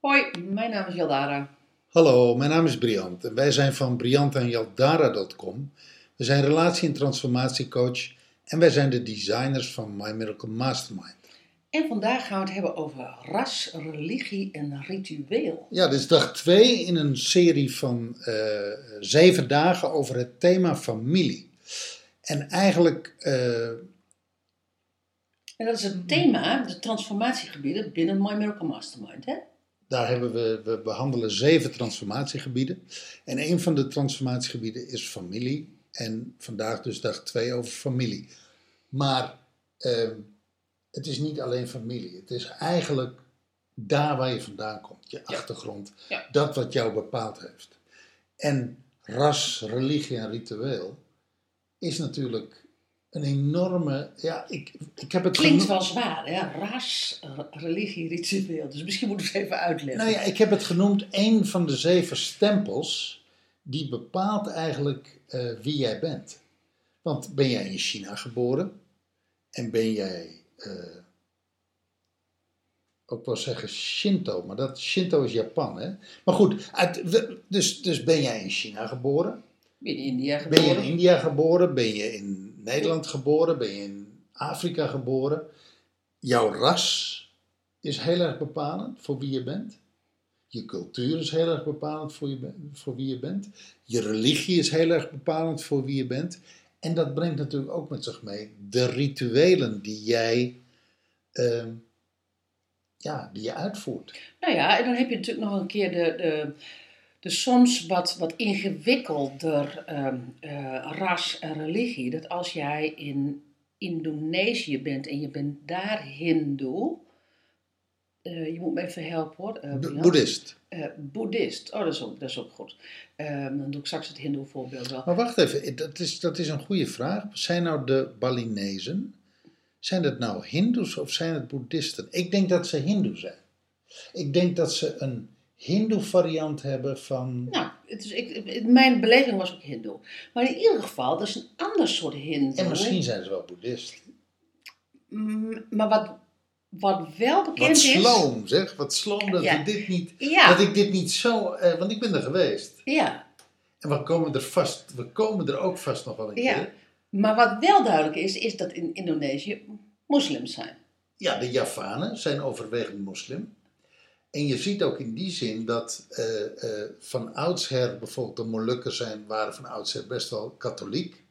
Hoi, mijn naam is Jaldara. Hallo, mijn naam is Briant en wij zijn van briantenjaldara.com. We zijn relatie- en transformatiecoach en wij zijn de designers van My Miracle Mastermind. En vandaag gaan we het hebben over ras, religie en ritueel. Ja, dit is dag 2 in een serie van eh, zeven dagen over het thema familie. En eigenlijk, eh, En dat is het thema, de transformatiegebieden binnen My Miracle Mastermind. Hè? daar hebben we, we behandelen zeven transformatiegebieden. En een van de transformatiegebieden is familie. En vandaag dus dag 2 over familie. Maar eh, het is niet alleen familie. Het is eigenlijk daar waar je vandaan komt. Je achtergrond. Ja. Dat wat jou bepaald heeft. En ras, religie en ritueel is natuurlijk een enorme... Ja, ik, ik heb het Klinkt wel zwaar, hè? Ras, religie, ritueel. Dus misschien moeten we het even uitleggen. Nou ja, ik heb het genoemd een van de zeven stempels die bepaalt eigenlijk eh, wie jij bent. Want ben jij in China geboren en ben jij, eh, ook wel zeggen Shinto, maar dat Shinto is Japan, hè? Maar goed, uit, dus, dus ben jij in China geboren? Ben je in India Ben je geboren? in India geboren? Ben je in Nederland geboren? Ben je in Afrika geboren? Jouw ras is heel erg bepalend voor wie je bent. Je cultuur is heel erg bepalend voor, je, voor wie je bent. Je religie is heel erg bepalend voor wie je bent. En dat brengt natuurlijk ook met zich mee de rituelen die jij, ehm, ja, die je uitvoert. Nou ja, en dan heb je natuurlijk nog een keer de, de, de soms wat, wat ingewikkelder ehm, eh, ras en religie. Dat als jij in Indonesië bent en je bent daar hindoe. Eh, je moet me even helpen hoor. Brian. Boeddhist. Eh, boeddhist. Oh, dat is ook, dat is ook goed. Ehm, dan doe ik straks het hindoe voorbeeld wel. Maar wacht even, dat is, dat is een goede vraag. Zijn nou de Balinezen, zijn het nou hindoes of zijn het boeddhisten? Ik denk dat ze hindoe zijn. Ik denk dat ze een hindoe variant hebben van... Nou, het is, ik, ik- mijn beleving was ook hindoe. Maar in ieder geval, dat is een ander soort hindoe. En misschien zijn ze wel boeddhist. Mm, Maar wat, wat wel bekend Wat is... sloom zeg, wat sloom dat, Ja. ik dit niet, Ja, dat ik dit niet zo... eh, want ik ben er geweest. ja, En we komen er vast, we komen er ook vast nog wel een ja. keer. Maar wat wel duidelijk is, is dat in Indonesië moslims zijn. Ja, de Javanen zijn overwegend moslim. En je ziet ook in die zin dat eh, eh, van oudsher bijvoorbeeld de Molukken zijn, waren van oudsher best wel katholiek.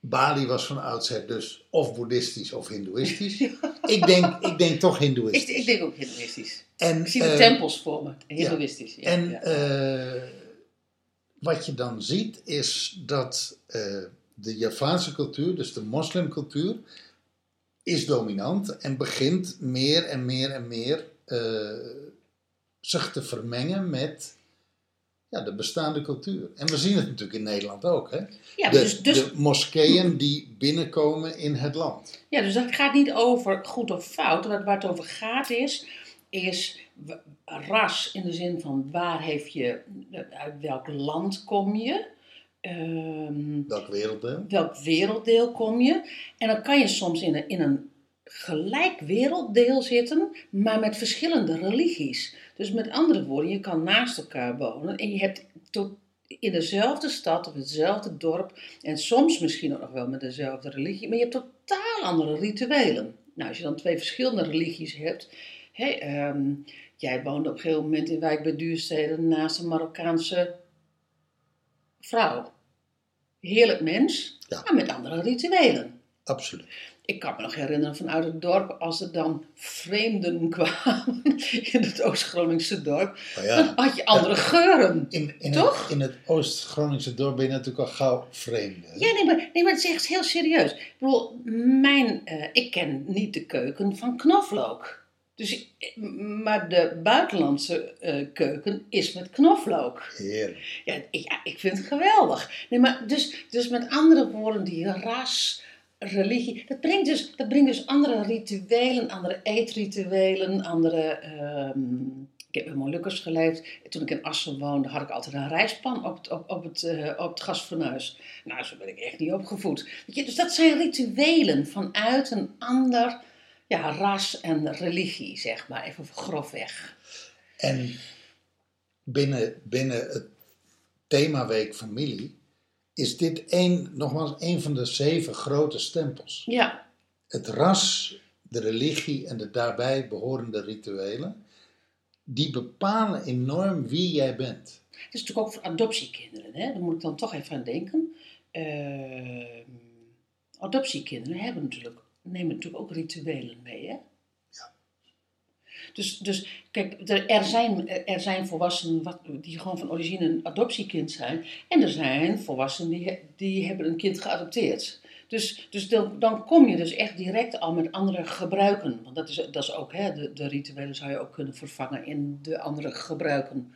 Bali was van oudsher dus of boeddhistisch of hindoeïstisch. ik, denk, ik denk toch hindoeïstisch. ik denk ook hindoeïstisch. en, Ik zie de eh, tempels voor me, hindoeïstisch. Ja, En eh, wat je dan ziet is dat eh, de Javaanse cultuur, dus de moslimcultuur, is dominant en begint meer en meer en meer zich te vermengen met ja, de bestaande cultuur. En we zien het natuurlijk in Nederland ook. Hè? ja, de, dus, dus, de moskeeën die binnenkomen in het land. ja, dus dat gaat niet over goed of fout. Waar, waar het over gaat is, is ras in de zin van waar heeft je, uit welk land kom je. Ehm, Welk werelddeel? welk werelddeel kom je. En dan kan je soms in een, in een gelijk werelddeel zitten, maar met verschillende religies. Dus met andere woorden, je kan naast elkaar wonen en je hebt tot in dezelfde stad of hetzelfde dorp en soms misschien ook nog wel met dezelfde religie, maar je hebt totaal andere rituelen. Nou, als je dan twee verschillende religies hebt, hè, ehm, jij woonde op een gegeven moment in Wijk bij Duurstede naast een Marokkaanse vrouw. Heerlijk mens, Ja. maar met andere rituelen. Absoluut. Ik kan me nog herinneren vanuit het dorp, als er dan vreemden kwamen in het Oost-Groningse dorp, dan ja, had je andere geuren. in, in, Toch? Het, in het Oost-Groningse dorp ben je natuurlijk al gauw vreemd. hè? Ja, nee maar, nee, maar het is echt heel serieus. Ik bedoel, mijn, eh, ik ken niet de keuken van knoflook. Dus, eh, maar de buitenlandse eh, keuken is met knoflook. Heerlijk. Ja, ik, ja, ik vind het geweldig. Nee, maar dus, dus met andere woorden, die ras, religie, dat brengt dus, dat brengt dus andere rituelen, andere eetrituelen, andere... ehm, ik heb in Molukkers geleefd. Toen ik in Assen woonde, had ik altijd een rijstpan op het, op, op het, eh, op het gasfornuis. Nou, zo ben ik echt niet opgevoed. Je, dus dat zijn rituelen vanuit een ander ja, ras en religie, zeg maar, even grofweg. En binnen, binnen het themaweek familie is dit een, nogmaals een van de zeven grote stempels. Ja, Het ras, de religie en de daarbij behorende rituelen, die bepalen enorm wie jij bent. het is natuurlijk ook voor adoptiekinderen, hè? daar moet ik dan toch even aan denken. Ehm, adoptiekinderen hebben natuurlijk, nemen natuurlijk ook rituelen mee, hè? Dus, dus kijk, er, zijn, er zijn volwassenen die gewoon van origine een adoptiekind zijn. En er zijn volwassenen die, die hebben een kind geadopteerd. Dus, dus dan, dan kom je dus echt direct al met andere gebruiken. Want dat is, dat is ook, hè, de, de rituelen zou je ook kunnen vervangen in de andere gebruiken.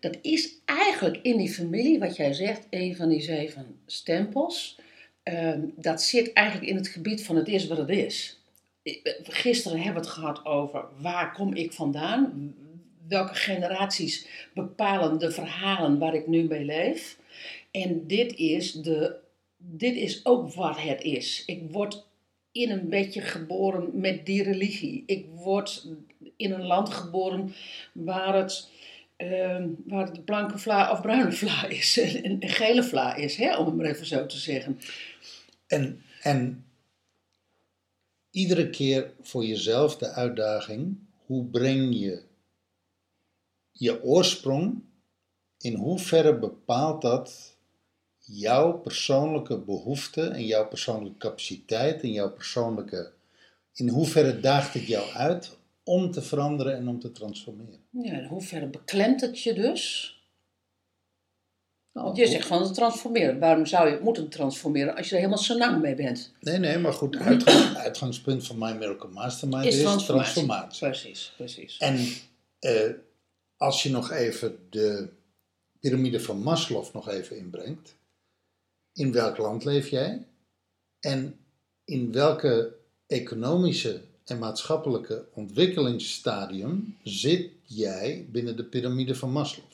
Dat is eigenlijk in die familie, wat jij zegt, een van die zeven stempels. Ehm, dat zit eigenlijk in het gebied van het is wat het is. Ik- Gisteren hebben we het gehad over waar kom ik vandaan? Welke generaties bepalen de verhalen waar ik nu mee leef? En dit is, de, dit is ook wat het is. Ik word in een beetje geboren met die religie. Ik word in een land geboren waar het, ehm, waar het blanke vla of bruine vla is. En gele vla is, hè, om het maar even zo te zeggen. En, en iedere keer voor jezelf de uitdaging, hoe breng je je oorsprong, in hoeverre bepaalt dat jouw persoonlijke behoeften en jouw persoonlijke capaciteit en jouw persoonlijke, in hoeverre daagt het jou uit om te veranderen en om te transformeren? Ja, in hoeverre beklemt het je dus? Nou, Want je zegt van het transformeren. Waarom zou je het moeten transformeren als je er helemaal senang mee bent? Nee, nee, maar goed, uitgang, uitgangspunt van My Miracle Mastermind is, transformatie. Precies, precies. En eh, als je nog even de piramide van Maslow nog even inbrengt. In welk land leef jij? En in welke economische en maatschappelijke ontwikkelingsstadium zit jij binnen de piramide van Maslow?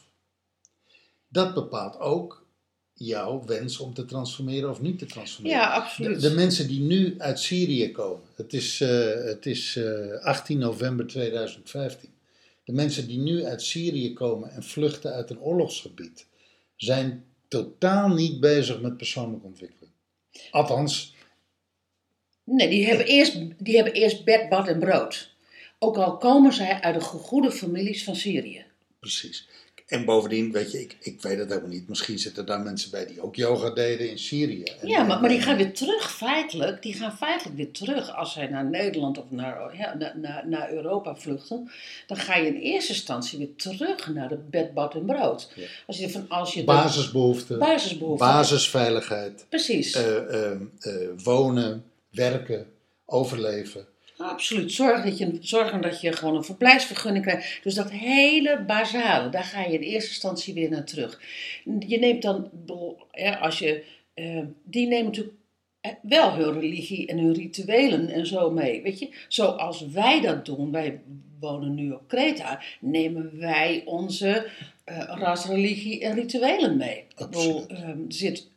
Dat bepaalt ook jouw wens om te transformeren of niet te transformeren. Ja, De, absoluut. de mensen die nu uit Syrië komen, het is, eh, het is eh, 18 november 2015. De mensen die nu uit Syrië komen en vluchten uit een oorlogsgebied, zijn totaal niet bezig met persoonlijke ontwikkeling. Althans, Nee, die hebben, eerst, die hebben eerst bed, bad en brood. Ook al komen zij uit de goede families van Syrië. precies. En bovendien, weet je, ik, ik weet het helemaal niet. Misschien zitten daar mensen bij die ook yoga deden in Syrië. En- Ja, maar, maar die gaan weer terug feitelijk. Die gaan feitelijk weer terug als zij naar Nederland of naar, ja, naar, naar, Europa vluchten. Dan ga je in eerste instantie weer terug naar de bed, bad en brood. Ja. Als je, van, als je de Basisbehoeften, basisbehoeften... basisveiligheid, Precies. eh, eh, eh, wonen, werken, overleven. Absoluut. Zorg dat je, zorgen dat je gewoon een verblijfsvergunning krijgt. Dus dat hele basale, daar ga je in eerste instantie weer naar terug. Je neemt dan, als je, eh, die nemen natuurlijk eh, wel hun religie en hun rituelen en zo mee. Weet je, zoals wij dat doen, wij wonen nu op Kreta, nemen wij onze eh rasreligie en rituelen mee. Ik bedoel, Absoluut. ehm, er zit,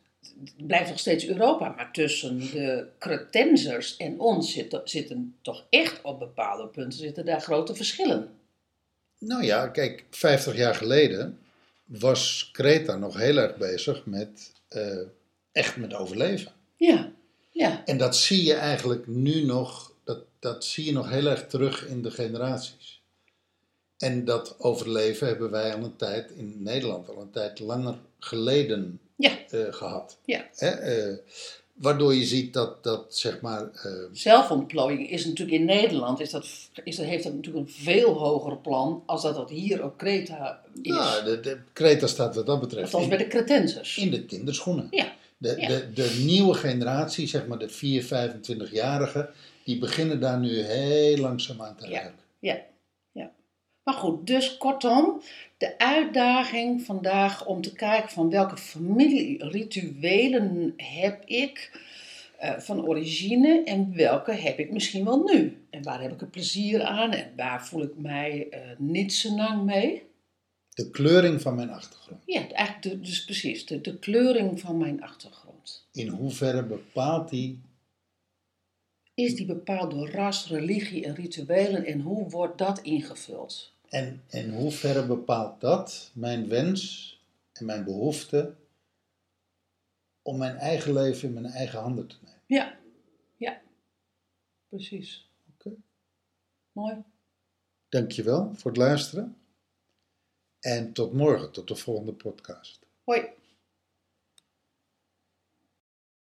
het blijft nog steeds Europa, maar tussen de Cretensers en ons zitten, zitten toch echt op bepaalde punten zitten daar grote verschillen. Nou ja, kijk, 50 jaar geleden was Kreta nog heel erg bezig met eh, echt met overleven. Ja, ja, En dat zie je eigenlijk nu nog, dat, dat zie je nog heel erg terug in de generaties. En dat overleven hebben wij al een tijd in Nederland al een tijd langer geleden ja, eh, gehad. ja. Hè? eh, waardoor je ziet dat, dat zeg maar, eh, Zelfontplooiing is natuurlijk in Nederland, is dat, is dat, heeft dat natuurlijk een veel hoger plan als dat dat hier op Kreta is. nou, de, de Kreta staat wat dat betreft Althans bij de Cretensers. in de kinderschoenen. Ja, De, Ja. de, de nieuwe generatie, zeg maar de 4, 25-jarigen, die beginnen daar nu heel langzaam aan te Ja. ruiken. ja, ja. Maar goed, dus kortom, de uitdaging vandaag om te kijken van welke familierituelen heb ik. eh, van origine en welke heb ik misschien wel nu? En waar heb ik er plezier aan en waar voel ik mij eh, niet zo lang mee? De kleuring van mijn achtergrond. Ja, eigenlijk de, dus precies, de, de kleuring van mijn achtergrond. In hoeverre bepaalt die Is die bepaald door ras, religie en rituelen en hoe wordt dat ingevuld? En in hoeverre bepaalt dat mijn wens en mijn behoefte om mijn eigen leven in mijn eigen handen te nemen? Ja, ja, precies. Oké. Mooi. Dankjewel voor het luisteren. En tot morgen, tot de volgende podcast. Hoi.